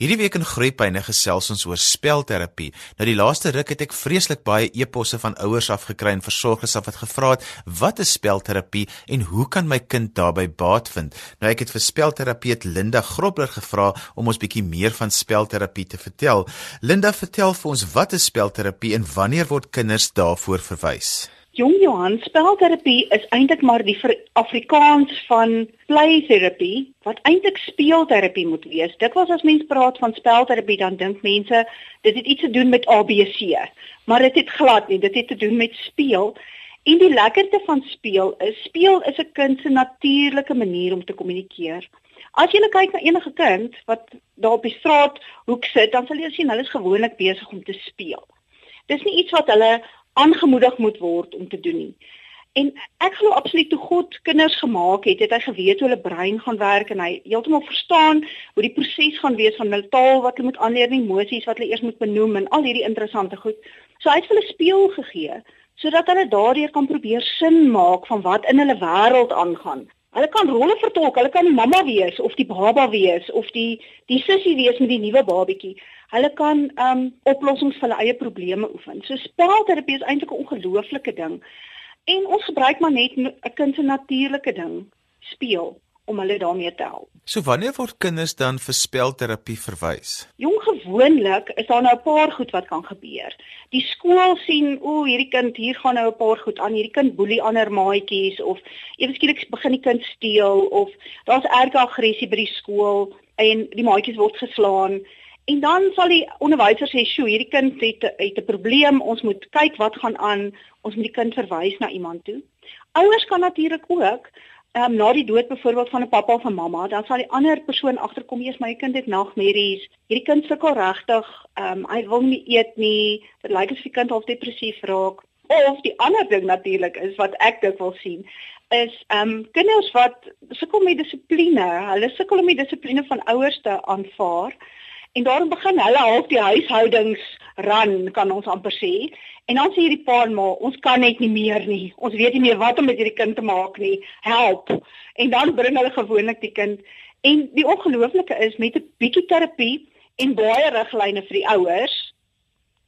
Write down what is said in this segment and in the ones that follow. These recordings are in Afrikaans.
Hierdie week in Groepyne gesels ons oor spelterapie. Nou die laaste ruk het ek vreeslik baie e-posse van ouers afgekry en versorgers af wat gevra het, "Wat is spelterapie en hoe kan my kind daarbey baat vind?" Nou ek het vir spelterapeut Linda Grobler gevra om ons bietjie meer van spelterapie te vertel. Linda, vertel vir ons wat is spelterapie en wanneer word kinders daarvoor verwys? Jong Johan, spelterapie is eintlik maar die Afrikaans van playterapie wat eintlik speelterapie moet wees. Dit was as mens praat van spelterapie dan dink mense dit het iets te doen met ABC, maar dit het glad nie, dit het te doen met speel. En die lekkerte van speel is speel is 'n kind se natuurlike manier om te kommunikeer. As jy kyk na enige kind wat daar op die straat hoek sit, dan sal jy sien hulle is gewoonlik besig om te speel. Dis nie iets wat hulle aangemoedig moet word om te doen nie. En ek glo absoluut toe God kinders gemaak het, het hy geweet hoe hulle brein gaan werk en hy heeltemal verstaan hoe die proses gaan wees van hulle taal wat hulle moet aanleer, emosies wat hulle eers moet benoem en al hierdie interessante goed. So hy het hulle speel gegee sodat hulle daardeur kan probeer sin maak van wat in hulle wêreld aangaan. Hulle kan rolle vertolk, hulle kan die mamma wees of die baba wees of die die sussie wees met die nuwe babatjie. Hulle kan um oplossings vir hulle eie probleme oefen. So spelterapie is eintlik 'n ongelooflike ding. En ons gebruik maar net 'n kind se natuurlike ding, speel om hulle daarmee te help. So wanneer word kinders dan vir spelterapie verwys? Jong gewoonlik is daar nou 'n paar goed wat kan gebeur. Die skool sien, o, hierdie kind hier gaan nou 'n paar goed aan. Hierdie kind boelie ander maatjies of ewe skielik begin die kind steel of daar's erge aggressie by die skool en die maatjies word geslaan. En dan sal die onderwyser sê, "Sjoe, hierdie kind het het 'n probleem. Ons moet kyk wat gaan aan. Ons moet die kind verwys na iemand toe." Ouers kan natuurlik ook ehm um, na die dood byvoorbeeld van 'n pappa of 'n mamma, dan sal die ander persoon agterkom, "Eers my kind het nagmerries. Hierdie kind sukkel regtig. Ehm um, hy wil nie eet nie. Dit lyk asof die kind half depressief raak." Of die ander ding natuurlik is wat ek dit wil sien is ehm um, kinders wat sukkel met dissipline. Hulle sukkel om die dissipline van ouers te aanvaar. En daarom begin hulle half die huishoudings ran, kan ons amper sê. En dan sê hierdie pa en ma, ons kan net nie meer nie. Ons weet nie meer wat om met hierdie kind te maak nie. Help. En dan bring hulle gewoonlik die kind en die ongelooflike is met 'n bietjie terapie en baie riglyne vir die ouers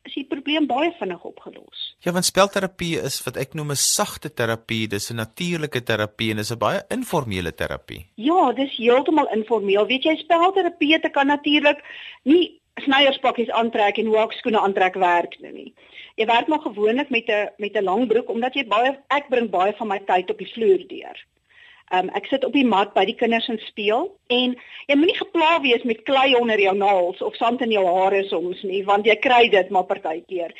is die probleem baie vinnig opgelos. Ja, want spelterapie is wat ek noem 'n sagte terapie, dis 'n natuurlike terapie en dis 'n baie informele terapie. Ja, dis heeltemal informeel. Weet jy, spelterapie te kan natuurlik nie snyerspakkies aantrek en hoekskoene aantrek werk nie. Jy werk maar gewoonlik met 'n met 'n lang broek omdat jy baie ek bring baie van my tyd op die vloer deur. Um ek sit op die mat by die kinders en speel en jy moenie gepla wees met klei onder jou naels of sand in jou hare soms nie want jy kry dit maar partykeer.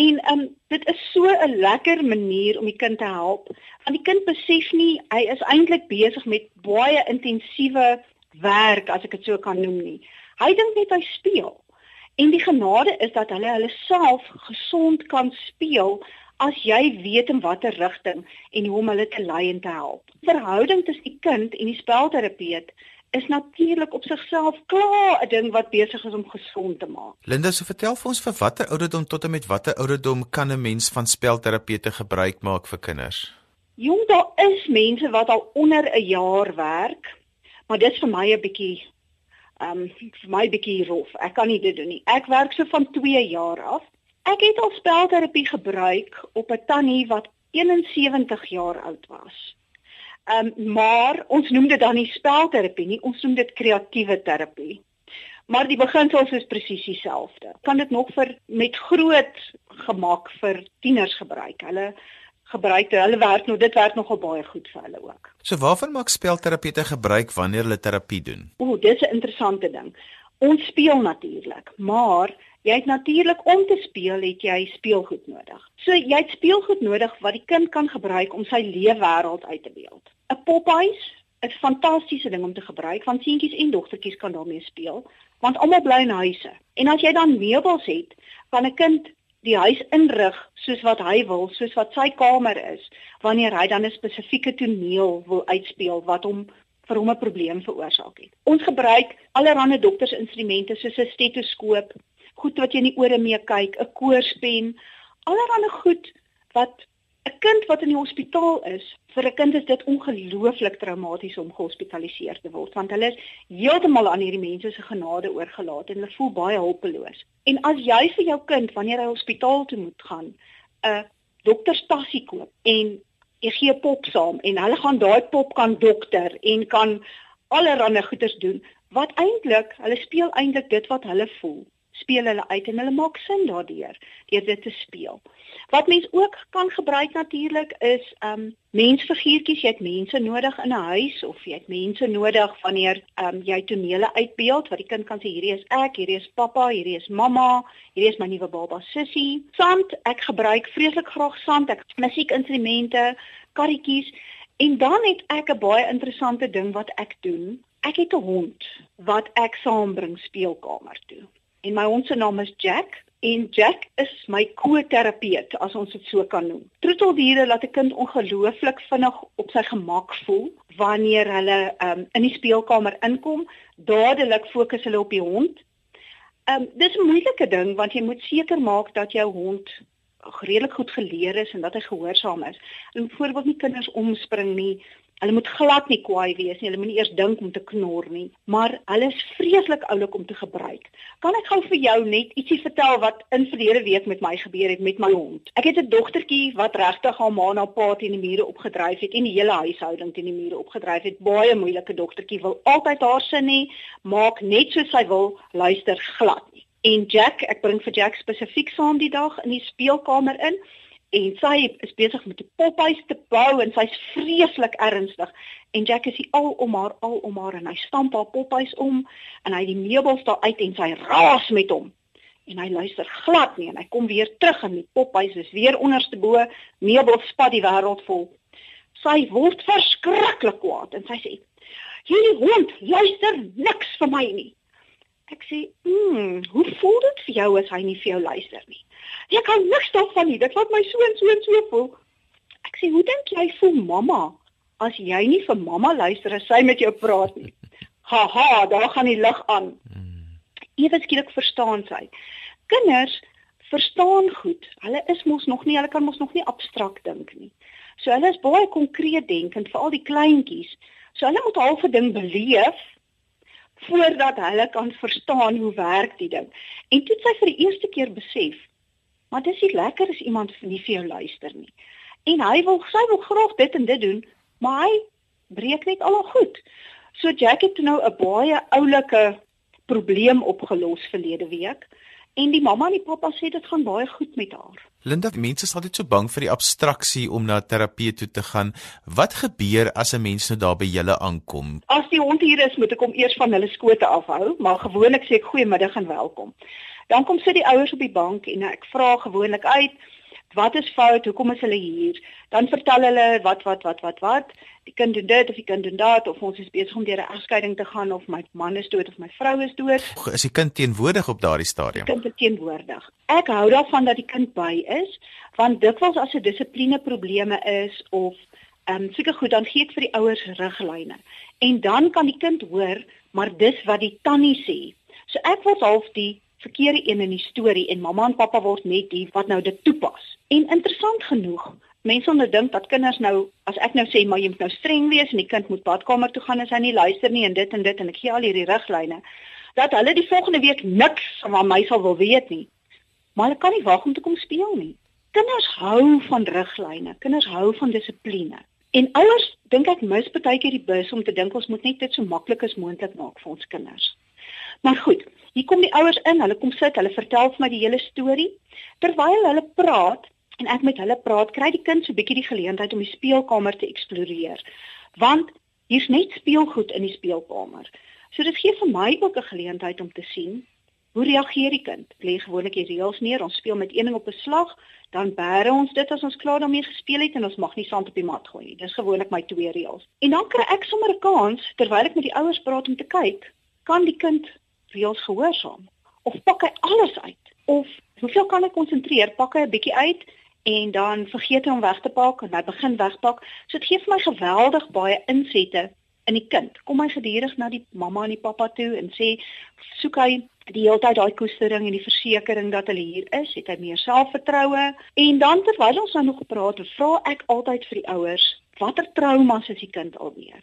En um dit is so 'n lekker manier om die kind te help. Want die kind besef nie hy is eintlik besig met baie intensiewe werk as ek dit so kan noem nie. Hy dink net hy speel. En die genade is dat hulle hulle self gesond kan speel as jy weet in watter rigting en hoe om hulle te lei en te help. Verhouding tussen die kind en die spelterapeut is natuurlik op sigself klaar 'n ding wat besig is om gesond te maak. Linda, so vertel vir ons vir watter ouderdom tot en met watter ouderdom kan 'n mens van spelterapeute gebruik maak vir kinders? Jong, daar is mense wat al onder 'n jaar werk, maar dit is vir my 'n bietjie um vir my bietjie rof. Ek kan nie dit doen nie. Ek werk so van 2 jaar af. Ek het al spelterapie gebruik op 'n tannie wat 71 jaar oud was. Um maar ons noem dit dan nie spelterapie nie, ons noem dit kreatiewe terapie. Maar die beginsels is presies dieselfde. Kan dit nog vir met groot gemak vir tieners gebruik. Hulle gebruik hulle werk nou dit werk nogal baie goed vir hulle ook. So waarvan maak spelterapeute gebruik wanneer hulle terapie doen? O, dis 'n interessante ding. Ons speel natuurlik, maar jy het natuurlik om te speel het jy speelgoed nodig. So jy het speelgoed nodig wat die kind kan gebruik om sy leefwêreld uit te beeld. 'n Pophuis is 'n fantastiese ding om te gebruik want seentjies en dogtertjies kan daarmee speel want almal bly in huise. En as jy dan meubels het, kan 'n kind die huis inrig soos wat hy wil, soos wat sy kamer is, wanneer hy dan 'n spesifieke toneel wil uitspeel wat hom vir hom 'n probleem veroorsaak het. Ons gebruik allerlei doktersinstrumente soos 'n stetoskoop, goed wat jy in die ore mee kyk, 'n koorspen, allerlei goed wat 'n kind wat in die hospitaal is vir 'n kind is dit ongelooflik traumaties om gehospitaliseer te word want hulle is heeltemal aan hierdie mense se genade oorgelaat en hulle voel baie hulpeloos. En as jy vir jou kind wanneer hy hospitaal toe moet gaan, 'n dokterstassie koop en jy gee pop saam en hulle gaan daai pop kan dokter en kan allerlei goeders doen wat eintlik hulle speel eintlik dit wat hulle voel speel hulle uit en hulle maak sin daardeur deur dit te speel. Wat mens ook kan gebruik natuurlik is um mensfiguurtjies. Jy het mense nodig in 'n huis of jy het mense nodig wanneer um jy tonele uitbeeld wat die kind kan sê hierdie is ek, hierdie is pappa, hierdie is mamma, hierdie is my nuwe baba sussie. Sand, ek gebruik vreeslik graag sand. Ek musiekinstrumente, karretjies en dan het ek 'n baie interessante ding wat ek doen. Ek het 'n hond wat ek saambring speelkamer toe en my hond se naam is Jack en Jack is my ko-terapeut as ons dit so kan noem. Troeteldiere laat 'n kind ongelooflik vinnig op sy gemak voel wanneer hulle um, in die speelkamer inkom. Dadelik fokus hulle op die hond. Um dis 'n moeilike ding want jy moet seker maak dat jou hond redelik goed geleer is en dat hy gehoorsaam is. En byvoorbeeld nie kinders omspring nie Hulle moet glad nie kwaai wees nie. Hulle moenie eers dink om te knor nie, maar hulle is vreeslik oulik om te gebruik. Kan ek gou vir jou net ietsie vertel wat in verlede week met my gebeur het met my hond? Ek het 'n dogtertjie wat regtig haar ma na pa teen die mure opgedryf het en die hele huishouding teen die mure opgedryf het. Baie moeilike dogtertjie wil altyd haar sin hê, maak net soos sy wil, luister glad nie. En Jack, ek bring vir Jack spesifiek saam die dag in die speelkamer in en sy is besig met 'n pophuis te bou en sy's vreeslik ernstig. En Jack is al om haar al om haar en hy stamp haar pophuis om en hy die meubels daar uit en sy raas met hom. En hy luister glad nie en hy kom weer terug en die pophuis is weer onderste bo meubels spat die wêreld vol. Sy word verskriklik kwaad en sy sê hierdie hond luister niks vir my nie ek sê hm hoe voel dit vir jou as hy nie vir jou luister nie Jy kan niks daarvan nie. Dit laat my so en so en so voel. Ek sê, "Hoe dink jy voel mamma as jy nie vir mamma luister as sy met jou praat nie?" Haha, daar gaan die lig aan. Ewe skielik verstaan sy. Kinders verstaan goed. Hulle is mos nog nie, hulle kan mos nog nie abstrakt dink nie. So hulle is baie konkreet denkend, veral die kleintjies. So hulle moet half 'n ding beleef voordat hulle kan verstaan hoe werk die ding. En toe sy vir die eerste keer besef, Maar dis nie lekker as iemand nie vir jou luister nie. En hy wil sy wil graag dit en dit doen, maar hy breek net al goed. So Jack het nou 'n baie oulike probleem opgelos verlede week en die mamma en die pappa sê dit gaan baie goed met haar. Linda, mense is altyd so bang vir die abstraksie om na terapie toe te gaan. Wat gebeur as 'n mens nou daar by julle aankom? As die hond hier is, moet ek hom eers van hulle skote afhou, maar gewoonlik sê ek goeiemiddag en welkom. Dan kom sit die ouers op die bank en ek vra gewoonlik uit wat is fout, hoekom is hulle hier? Dan vertel hulle wat wat wat wat wat. Die kind doen dit of die kind doen dat of ons is besig om deur 'n egskeiding te gaan of my man is dood of my vrou is dood. Is die kind teenwoordig op daardie stadium? Die kind is teenwoordig. Ek hou daarvan dat die kind by is want dikwels as 'n dissipline probleme is of ehm um, seker goed dan gee ek vir die ouers riglyne. En dan kan die kind hoor, maar dis wat die tannie sê. So ek word half die verkeerde een in die storie en mamma en pappa word net die wat nou dit toepas. En interessant genoeg, mense onderdink dat kinders nou as ek nou sê maar jy moet nou streng wees en die kind moet badkamer toe gaan as hy nie luister nie en dit en dit en ek gee al hierdie riglyne dat hulle die volgende week niks van my sal wil weet nie. Maar hulle kan nie wag om te kom speel nie. Kinders hou van riglyne, kinders hou van dissipline. En ouers dink ek mis baie keer die bus om te dink ons moet net dit so maklik as moontlik maak vir ons kinders. Maar goed, hier kom die ouers in, hulle kom sit, hulle vertel vir my die hele storie. Terwyl hulle praat en ek met hulle praat, kry die kind so 'n bietjie die geleentheid om die speelkamer te eksploreer. Want hier's net speelgoed in die speelkamer. So dit gee vir my ook 'n geleentheid om te sien hoe reageer die kind. Lê gewoonlik die reëls neer, ons speel met een ding op 'n slag, dan bære ons dit as ons klaar daarmee gespeel het en ons mag nie sand op die mat gooi nie. Dis gewoonlik my twee reëls. En dan kry ek sommer 'n kans terwyl ek met die ouers praat om te kyk, kan die kind reëls gehoorsaam? Of pak hy alles uit? Of hoeveel kan hy konsentreer? Pak hy 'n bietjie uit en dan vergeet hy om weg te pak en hy begin wegpak. So dit gee vir my geweldig baie insette in die kind. Kom hy gedurig na die mamma en die pappa toe en sê soek hy die hele tyd daai koestering en die versekering dat hulle hier is? Het hy meer selfvertroue? En dan terwyl ons nou nog praat vra ek altyd vir die ouers watter traumas is die kind alweer?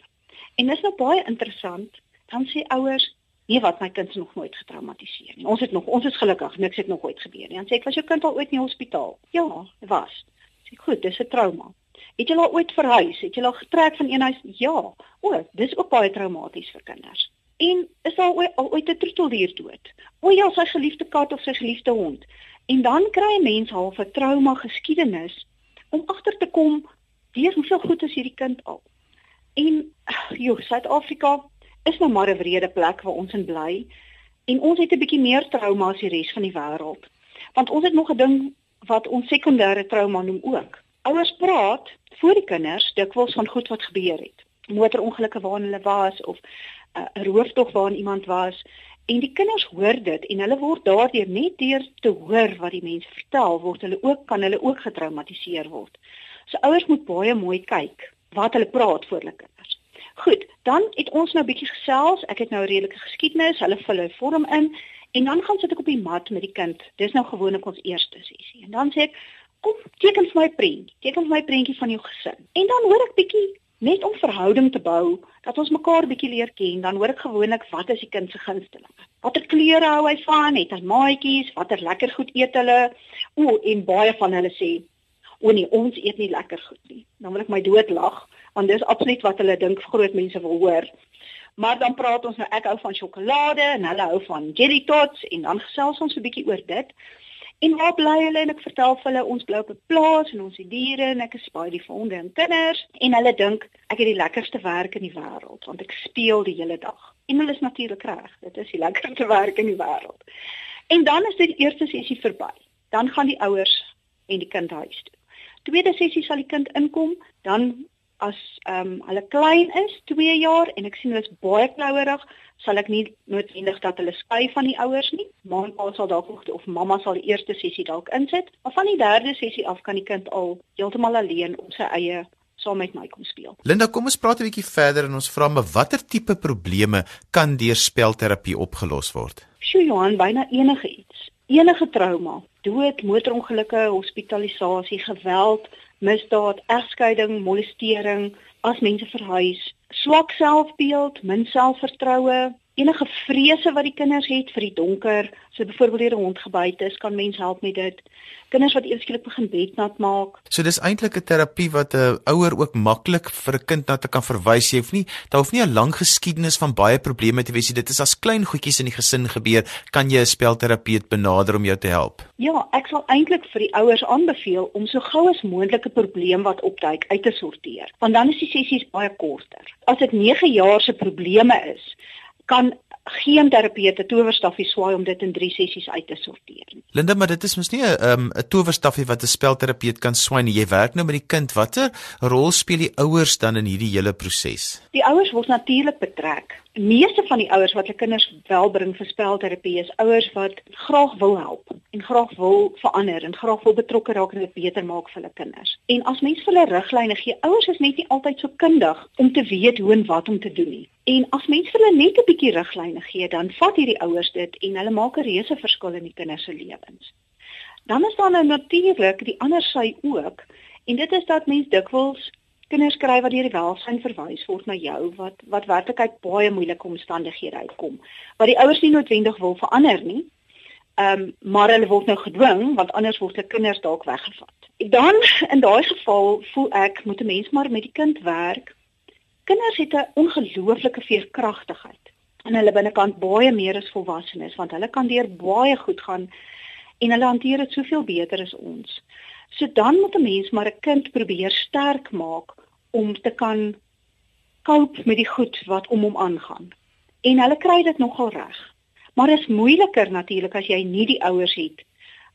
En dis nou baie interessant. Dan sê ouers, nee wat my kind is nog nooit getraumatiseer nie. Ons het nog ons is gelukkig, niks het nog ooit gebeur nie. Dan sê ek, was jou kind al ooit in die hospitaal? Ja, was. Sê goed, dis 'n trauma. Het jy al ooit verhuis? Het jy al getrek van een huis? Ja. O, dis ook baie traumaties vir kinders. En is daar ooit al ooit 'n troeteldier dood? O ja, sy geliefde kat of sy geliefde hond. En dan kry 'n mens half 'n trauma geskiedenis om agter te kom deur hoeveel goed is hierdie kind al. En joh, Suid-Afrika is nou maar 'n wrede plek waar ons in bly en ons het 'n bietjie meer trauma as die res van die wêreld. Want ons het nog 'n ding wat ons sekondêre trauma noem ook. Ouers praat voor die kinders dikwels van goed wat gebeur het. Motorongelukke waarin hulle was of uh, 'n uh, rooftog waarin iemand was en die kinders hoor dit en hulle word daardeur net deur te hoor wat die mense vertel word hulle ook kan hulle ook getraumatiseer word. So ouers moet baie mooi kyk wat hulle praat voor hulle kinders. Goed, dan het ons nou 'n bietjie gesels. Ek het nou 'n redelike geskiedenis, hulle vul hulle vorm in en dan gaan sit ek op die mat met die kind. Dis nou gewoonlik ons eerste sessie. En dan sê ek, kom teken vir my prentjie. Teken vir my prentjie van jou gesin. En dan hoor ek bietjie net om verhouding te bou, dat ons mekaar bietjie leer ken, dan hoor ek gewoonlik wat is die kind se gunstelinge. Watter kleure hou hy van? Het hy maatjies? Watter lekker goed eet hulle? O, en baie van hulle sê, "O nee, ons eet nie lekker goed nie." Dan wil ek my dood lag, want dis absoluut wat hulle dink groot mense wil hoor. Maar dan praat ons nou ek hou van sjokolade en hulle hou van jelly tots en dan gesels ons 'n bietjie oor dit. En waar bly hulle en ek vertel vir hulle ons bly op 'n plaas en ons het diere en ek is baie lief vir honde en kinders en hulle dink ek het die lekkerste werk in die wêreld want ek speel die hele dag. En hulle is natuurlik reg. Dit is die lekkerste werk in die wêreld. En dan is dit eerste sessie verby. Dan gaan die ouers en die kind huis toe. Tweede sessie sal die kind inkom, dan as ehm um, hulle klein is, 2 jaar en ek sien hulle is baie klouerig, sal ek nie noodwendig dat hulle skei van die ouers nie. Ma en pa sal dalk of mamma sal die eerste sessie dalk insit, maar van die derde sessie af kan die kind al heeltemal alleen op sy eie saam met my kom speel. Linda, kom ons praat 'n bietjie verder en ons vra maar watter tipe probleme kan deur spelterapie opgelos word? Sjoe Johan, byna enige iets. Enige trauma, dood, motorongelukke, hospitalisasie, geweld, misdaad, egskeiding, molestering, as mense verhuis, swak selfbeeld, min selfvertroue, enige vrese wat die kinders het vir die donker, so byvoorbeeld hier 'n hond gebyt is, kan mens help met dit. Kinders wat eenskielik begin bednat maak. So dis eintlik 'n terapie wat 'n ouer ook maklik vir 'n kind na te kan verwys. Jy hoef nie daar hoef nie 'n lang geskiedenis van baie probleme te wees nie. Dit is as klein goedjies in die gesin gebeur, kan jy 'n spelterapeut benader om jou te help. Ja, ek sal eintlik vir die ouers aanbeveel om so gou as moontlik 'n probleem wat opduik uit te sorteer, want dan is die sessies baie korter. As dit 9 jaar se probleme is, kan geen terapeute towerstafie swaai om dit in 3 sessies uit te sorteer nie. Linda, maar dit is mos nie 'n um, 'n towerstafie wat 'n spelterapeut kan swaai nie. Jy werk nou met die kind. Watter rol speel die ouers dan in hierdie hele proses? Die ouers word natuurlik betrek meeste van die ouers wat hulle kinders wel bring vir spelterapie is ouers wat graag wil help en graag wil verander en graag wil betrokke raak en dit beter maak vir hulle kinders. En as mens vir hulle riglyne gee, ouers is net nie altyd so kundig om te weet hoe en wat om te doen nie. En as mens vir hulle net 'n bietjie riglyne gee, dan vat hierdie ouers dit en hulle maak 'n reuse verskil in die kinders se lewens. Dan is daar nou natuurlik die ander sy ook en dit is dat mens dikwels kinders kry wat deur die welsyn verwys word na jou wat wat werklikheid baie moeilike omstandighede uitkom wat die ouers nie noodwendig wil verander nie. Ehm um, maar hulle word nou gedwing want anders word hulle kinders dalk weggevat. Dan in daai geval voel ek moet 'n mens maar met die kind werk. Kinders het 'n ongelooflike veerkragtigheid en hulle binnekant baie meer as volwassenes want hulle kan deur baie goed gaan en hulle hanteer dit soveel beter as ons. So dan moet 'n mens maar 'n kind probeer sterk maak om te kan cope met die goed wat om hom aangaan. En hulle kry dit nogal reg. Maar dit is moeiliker natuurlik as jy nie die ouers het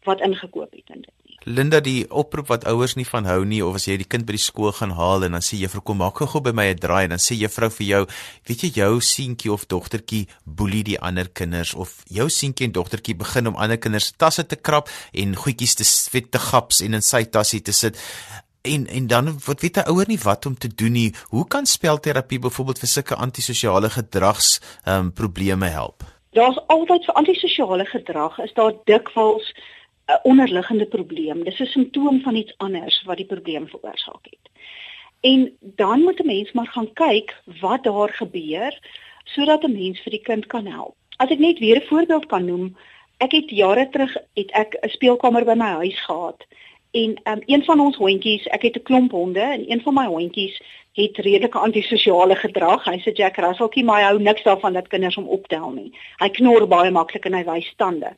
wat ingekoop het in dit. Linda die oproep wat ouers nie van hou nie of as jy die kind by die skool gaan haal en dan sê juffrou kom maak gou by my 'n draai en dan sê juffrou vir jou weet jy jou seentjie of dogtertjie boelie die ander kinders of jou seentjie en dogtertjie begin om ander kinders se tasse te krap en goedjies te vet te gaps en in sy tassie te sit en en dan wat weet 'n ouer nie wat om te doen nie. Hoe kan spelterapie byvoorbeeld vir sulke antisosiale gedrags ehm um, probleme help? Daar's altyd vir antisosiale gedrag is daar dikwels 'n onderliggende probleem. Dis 'n simptoom van iets anders wat die probleem veroorsaak het. En dan moet 'n mens maar gaan kyk wat daar gebeur sodat 'n mens vir die kind kan help. As ek net weer 'n voorbeeld kan noem, ek het jare terug het ek 'n speelkamer by my huis gehad. En um, een van ons hondjies, ek het 'n klomp honde en een van my hondjies het redelike antisosiale gedrag. Hy's 'n Jack Russellkie, maar hy hou niks daarvan dat kinders hom optel nie. Hy knor baie maklik en hy wys stande.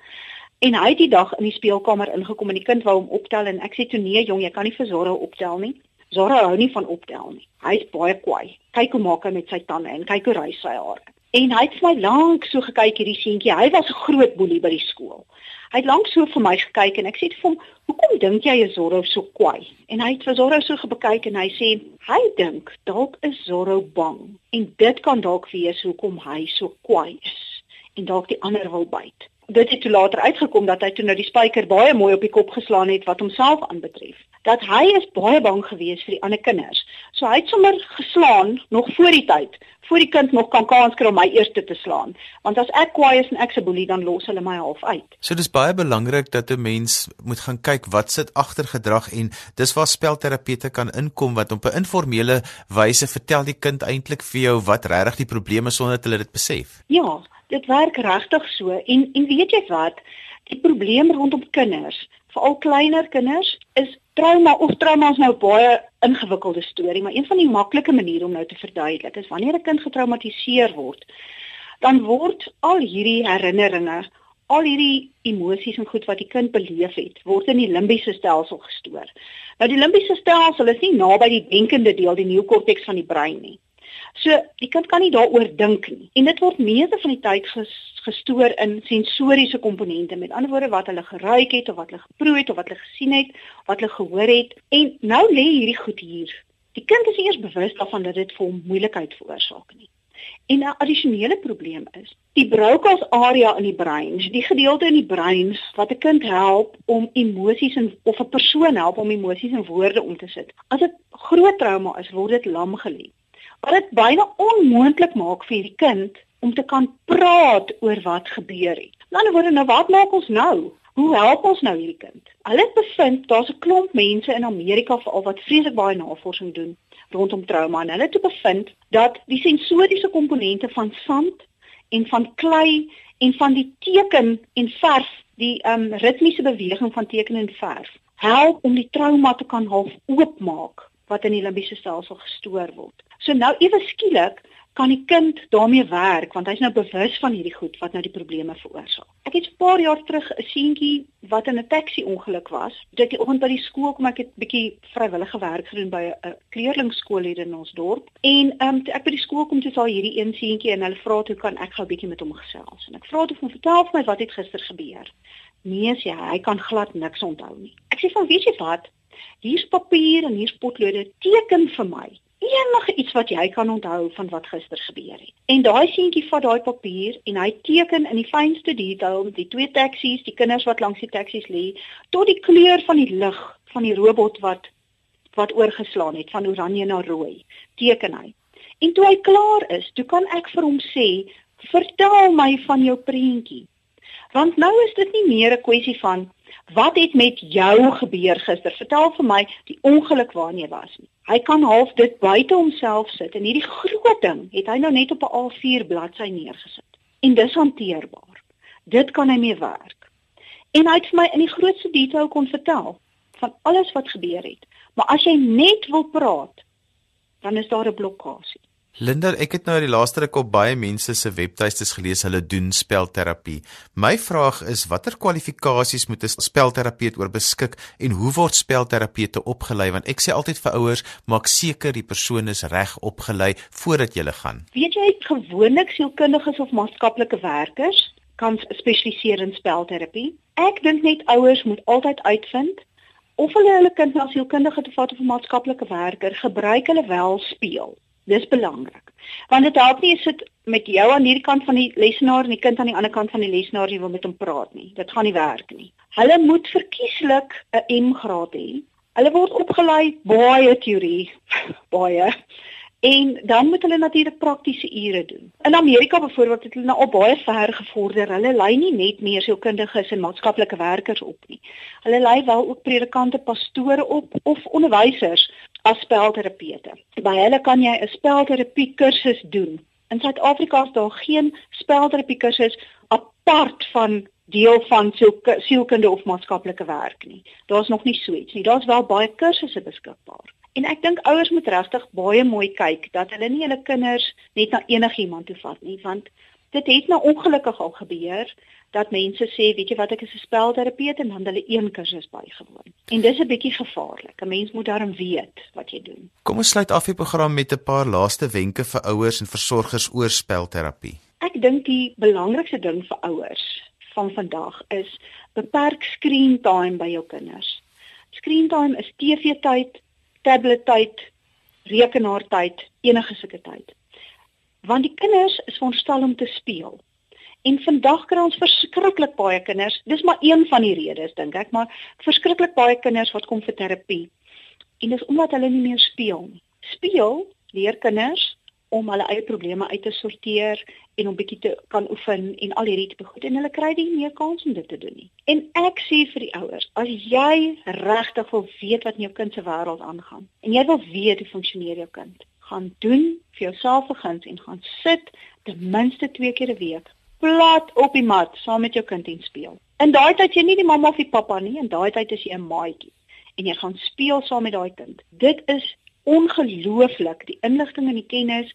En hy het die dag in die speelkamer ingekom en die kind wou hom optel en ek sê toe nee jong, jy kan nie vir Zora optel nie. Zora hou nie van optel nie. Hy's baie kwaai. Kyk hoe maak hy met sy tande en kyk hoe ry sy hare. En hy het vir my lank so gekyk hierdie seentjie. Hy was 'n groot boelie by die skool. Hy het lank so vir my gekyk en ek sê vir hom, "Hoekom dink jy is Zorro so kwaai?" En hy het vir Zorro so gekyk en hy sê, "Hy dink dalk is Zorro bang en dit kan dalk wees hoekom hy so kwaai is en dalk die ander wil byt." Dit het toe later uitgekom dat hy toe nou die spyker baie mooi op die kop geslaan het wat homself aanbetref. Dat hy is baie bang gewees vir die ander kinders. So hy het sommer geslaan nog voor die tyd voor die kind nog kan kans kry om my eers te slaan. Want as ek kwaai is en ek se boelie dan los hulle my half uit. So dis baie belangrik dat 'n mens moet gaan kyk wat sit agter gedrag en dis waar spelterapeute kan inkom wat op 'n informele wyse vertel die kind eintlik vir jou wat regtig die probleme is sonder dat hulle dit besef. Ja, dit werk regtig so en en weet jy wat? Die probleem rondom kinders veral kleiner kinders is trauma of trauma is nou baie ingewikkelde storie, maar een van die maklike maniere om nou te verduidelik is wanneer 'n kind getraumatiseer word, dan word al hierdie herinneringe, al hierdie emosies en goed wat die kind beleef het, word in die limbiese stelsel gestoor. Nou die limbiese stelsel is nie naby die denkende deel, die neokorteks van die brein nie. So die kind kan nie daaroor dink nie. En dit word meeste van die tyd ges, gestoor in sensoriese komponente. Met ander woorde wat hulle geruik het of wat hulle geproe het of wat hulle gesien het, wat hulle gehoor het. En nou lê hierdie goed hier. Die kind is eers bewus daarvan dat dit vir hom moeilikheid veroorsaak nie. En 'n addisionele probleem is, die Broca's area in die brein, die gedeelte in die brein wat 'n kind help om emosies en of 'n persoon help om emosies in woorde om te sit. As dit groot trauma is, word dit lam gelê wat dit byna onmoontlik maak vir die kind om te kan praat oor wat gebeur het. Aan die ander woorde, nou wat maak ons nou? Hoe help ons nou hierdie kind? Hulle bevind daar's 'n klomp mense in Amerika veral wat vreeslik baie navorsing doen rondom trauma en hulle het bevind dat die sensoriese komponente van sand en van klei en van die teken en verf, die um ritmiese beweging van teken en verf, help om die trauma te kan half oopmaak wat in die limbiese stelsel gestoor word. So nou ewe skielik kan die kind daarmee werk want hy's nou bewus van hierdie goed wat nou die probleme veroorsaak. Ek het 'n paar jaar terug 'n seentjie wat in 'n taxi ongeluk was. Dit die oggend by die skool kom ek het bietjie vrywillige werk gedoen by 'n kleerlingskool hier in ons dorp. En ehm um, ek by die skool kom, toe sal hierdie een seentjie en hulle vra toe kan ek gou bietjie met hom gesels. En ek vra toe van vertel vir my wat het gister gebeur. Nee, sê hy, hy kan glad niks onthou nie. Ek sê van weet jy wat? Hier's papier en hier's potlode. Teken vir my enige iets wat jy kan onthou van wat gister gebeur het. En daai seentjie vat daai papier en hy teken in die fynste detail die twee taksies, die kinders wat langs die taksies lê, tot die kleur van die lig van die robot wat wat oorgeslaan het van oranje na rooi. Teken hy. En toe hy klaar is, toe kan ek vir hom sê, "Vertel my van jou prentjie." Want nou is dit nie meer 'n kwessie van wat het met jou gebeur gister? Vertel vir my die ongeluk waarna jy was. Hy kan half dit buite homself sit en hierdie groot ding het hy nou net op 'n A4 bladsy neergesit. En dis hanteerbaar. Dit kan hy mee werk. En hy het vir my in die grootste detail kon vertel van alles wat gebeur het. Maar as jy net wil praat, dan is daar 'n blokkade. Linda, ek het nou die laaste ruk op baie mense se webtuistes gelees hulle doen spelterapie. My vraag is watter kwalifikasies moet 'n spelterapeut oor beskik en hoe word spelterapeute opgelei want ek sê altyd vir ouers maak seker die persoon is reg opgelei voordat jy lê gaan. Weet jy gewoonlik sielkundiges of maatskaplike werkers kan spesialiseer in spelterapie. Ek dink net ouers moet altyd uitvind of hulle hulle kind na sielkundige te vat of 'n maatskaplike werker gebruik hulle wel speel. Dis belangrik. Want dit help nie as dit met jou aan hierdie kant van die lesenaar en die kind aan die ander kant van die lesenaar jy wil met hom praat nie. Dit gaan nie werk nie. Hulle moet verkieslik 'n M graad hê. Hulle word opgelei baie teorie, baie. En dan moet hulle natuurlik praktiese ure doen. In Amerika byvoorbeeld het hulle nou al baie ver gevorder. Hulle lei nie net meer sielkundiges en maatskaplike werkers op nie. Hulle lei wel ook predikante, pastore op of onderwysers as spelterapeute. By hulle kan jy 'n spelterapie kursus doen. In Suid-Afrika is daar geen spelterapie kursus apart van deel van sielkunde of maatskaplike werk nie. Daar's nog nie so iets nie. Daar's wel baie kursusse beskikbaar. En ek dink ouers moet regtig baie mooi kyk dat hulle nie hulle kinders net na enigiemand toe vat nie, want dit het nou ongelukkig al gebeur dat mense sê, weet jy wat, ek is 'n spelterapeut en dan hulle een kursus bygewoon. En dis 'n bietjie gevaarlik. 'n Mens moet daarom weet wat jy doen. Kom ons sluit af die program met 'n paar laaste wenke vir ouers en versorgers oor spelterapie. Ek dink die belangrikste ding vir ouers van vandag is beperk screen time by jou kinders. Screen time is TV-tyd, tablet-tyd, rekenaar-tyd, enige sulke tyd. Want die kinders is veronderstel om te speel. En vandag kry ons verskriklik baie kinders. Dis maar een van die redes dink ek, maar verskriklik baie kinders wat kom vir terapie. En dis omdat hulle nie meer speel nie. Speel leer kinders om hulle eie probleme uit te sorteer en om bietjie te kan oefen en al hierdie tipe goed en hulle kry nie meer kans om dit te doen nie. En ek sê vir die ouers, as jy regtig wil weet wat in jou kind se wêreld aangaan en jy wil weet hoe funksioneer jou kind, gaan doen vir jouself vergins en gaan sit ten minste 2 keer 'n week plat op die mat saam met jou kind en speel. In daai tyd jy nie die mamma of die pappa nie, in daai tyd is jy 'n maatjie en jy gaan speel saam met daai kind. Dit is ongelooflik die inligting en die kennis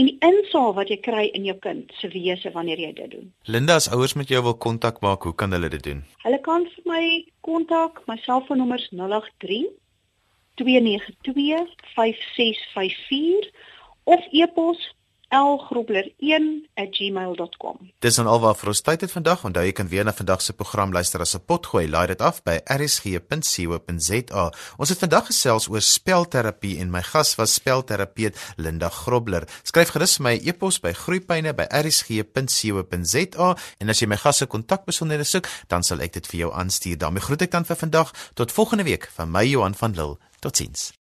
en die insaag wat jy kry in jou kind se wese wanneer jy dit doen. Linda, as ouers met jou wil kontak maak, hoe kan hulle dit doen? Hulle kan vir my kontak, my selfoonnommer is 083 292 5654 of e-pos lgrobler1@gmail.com. Dis dan alwaar vir ons tyd het vandag. Onthou jy kan weer na vandag se program luister as 'n potgooi. Laai dit af by rsg.co.za. Ons het vandag gesels oor spelterapie en my gas was spelterapeut Linda Grobler. Skryf gerus my e-pos by groeipyne@rsg.co.za en as jy my gas se kontakbesonderhede soek, dan sal ek dit vir jou aanstuur. daarmee groet ek dan vir vandag tot volgende week van my Johan van Lille. Totsiens.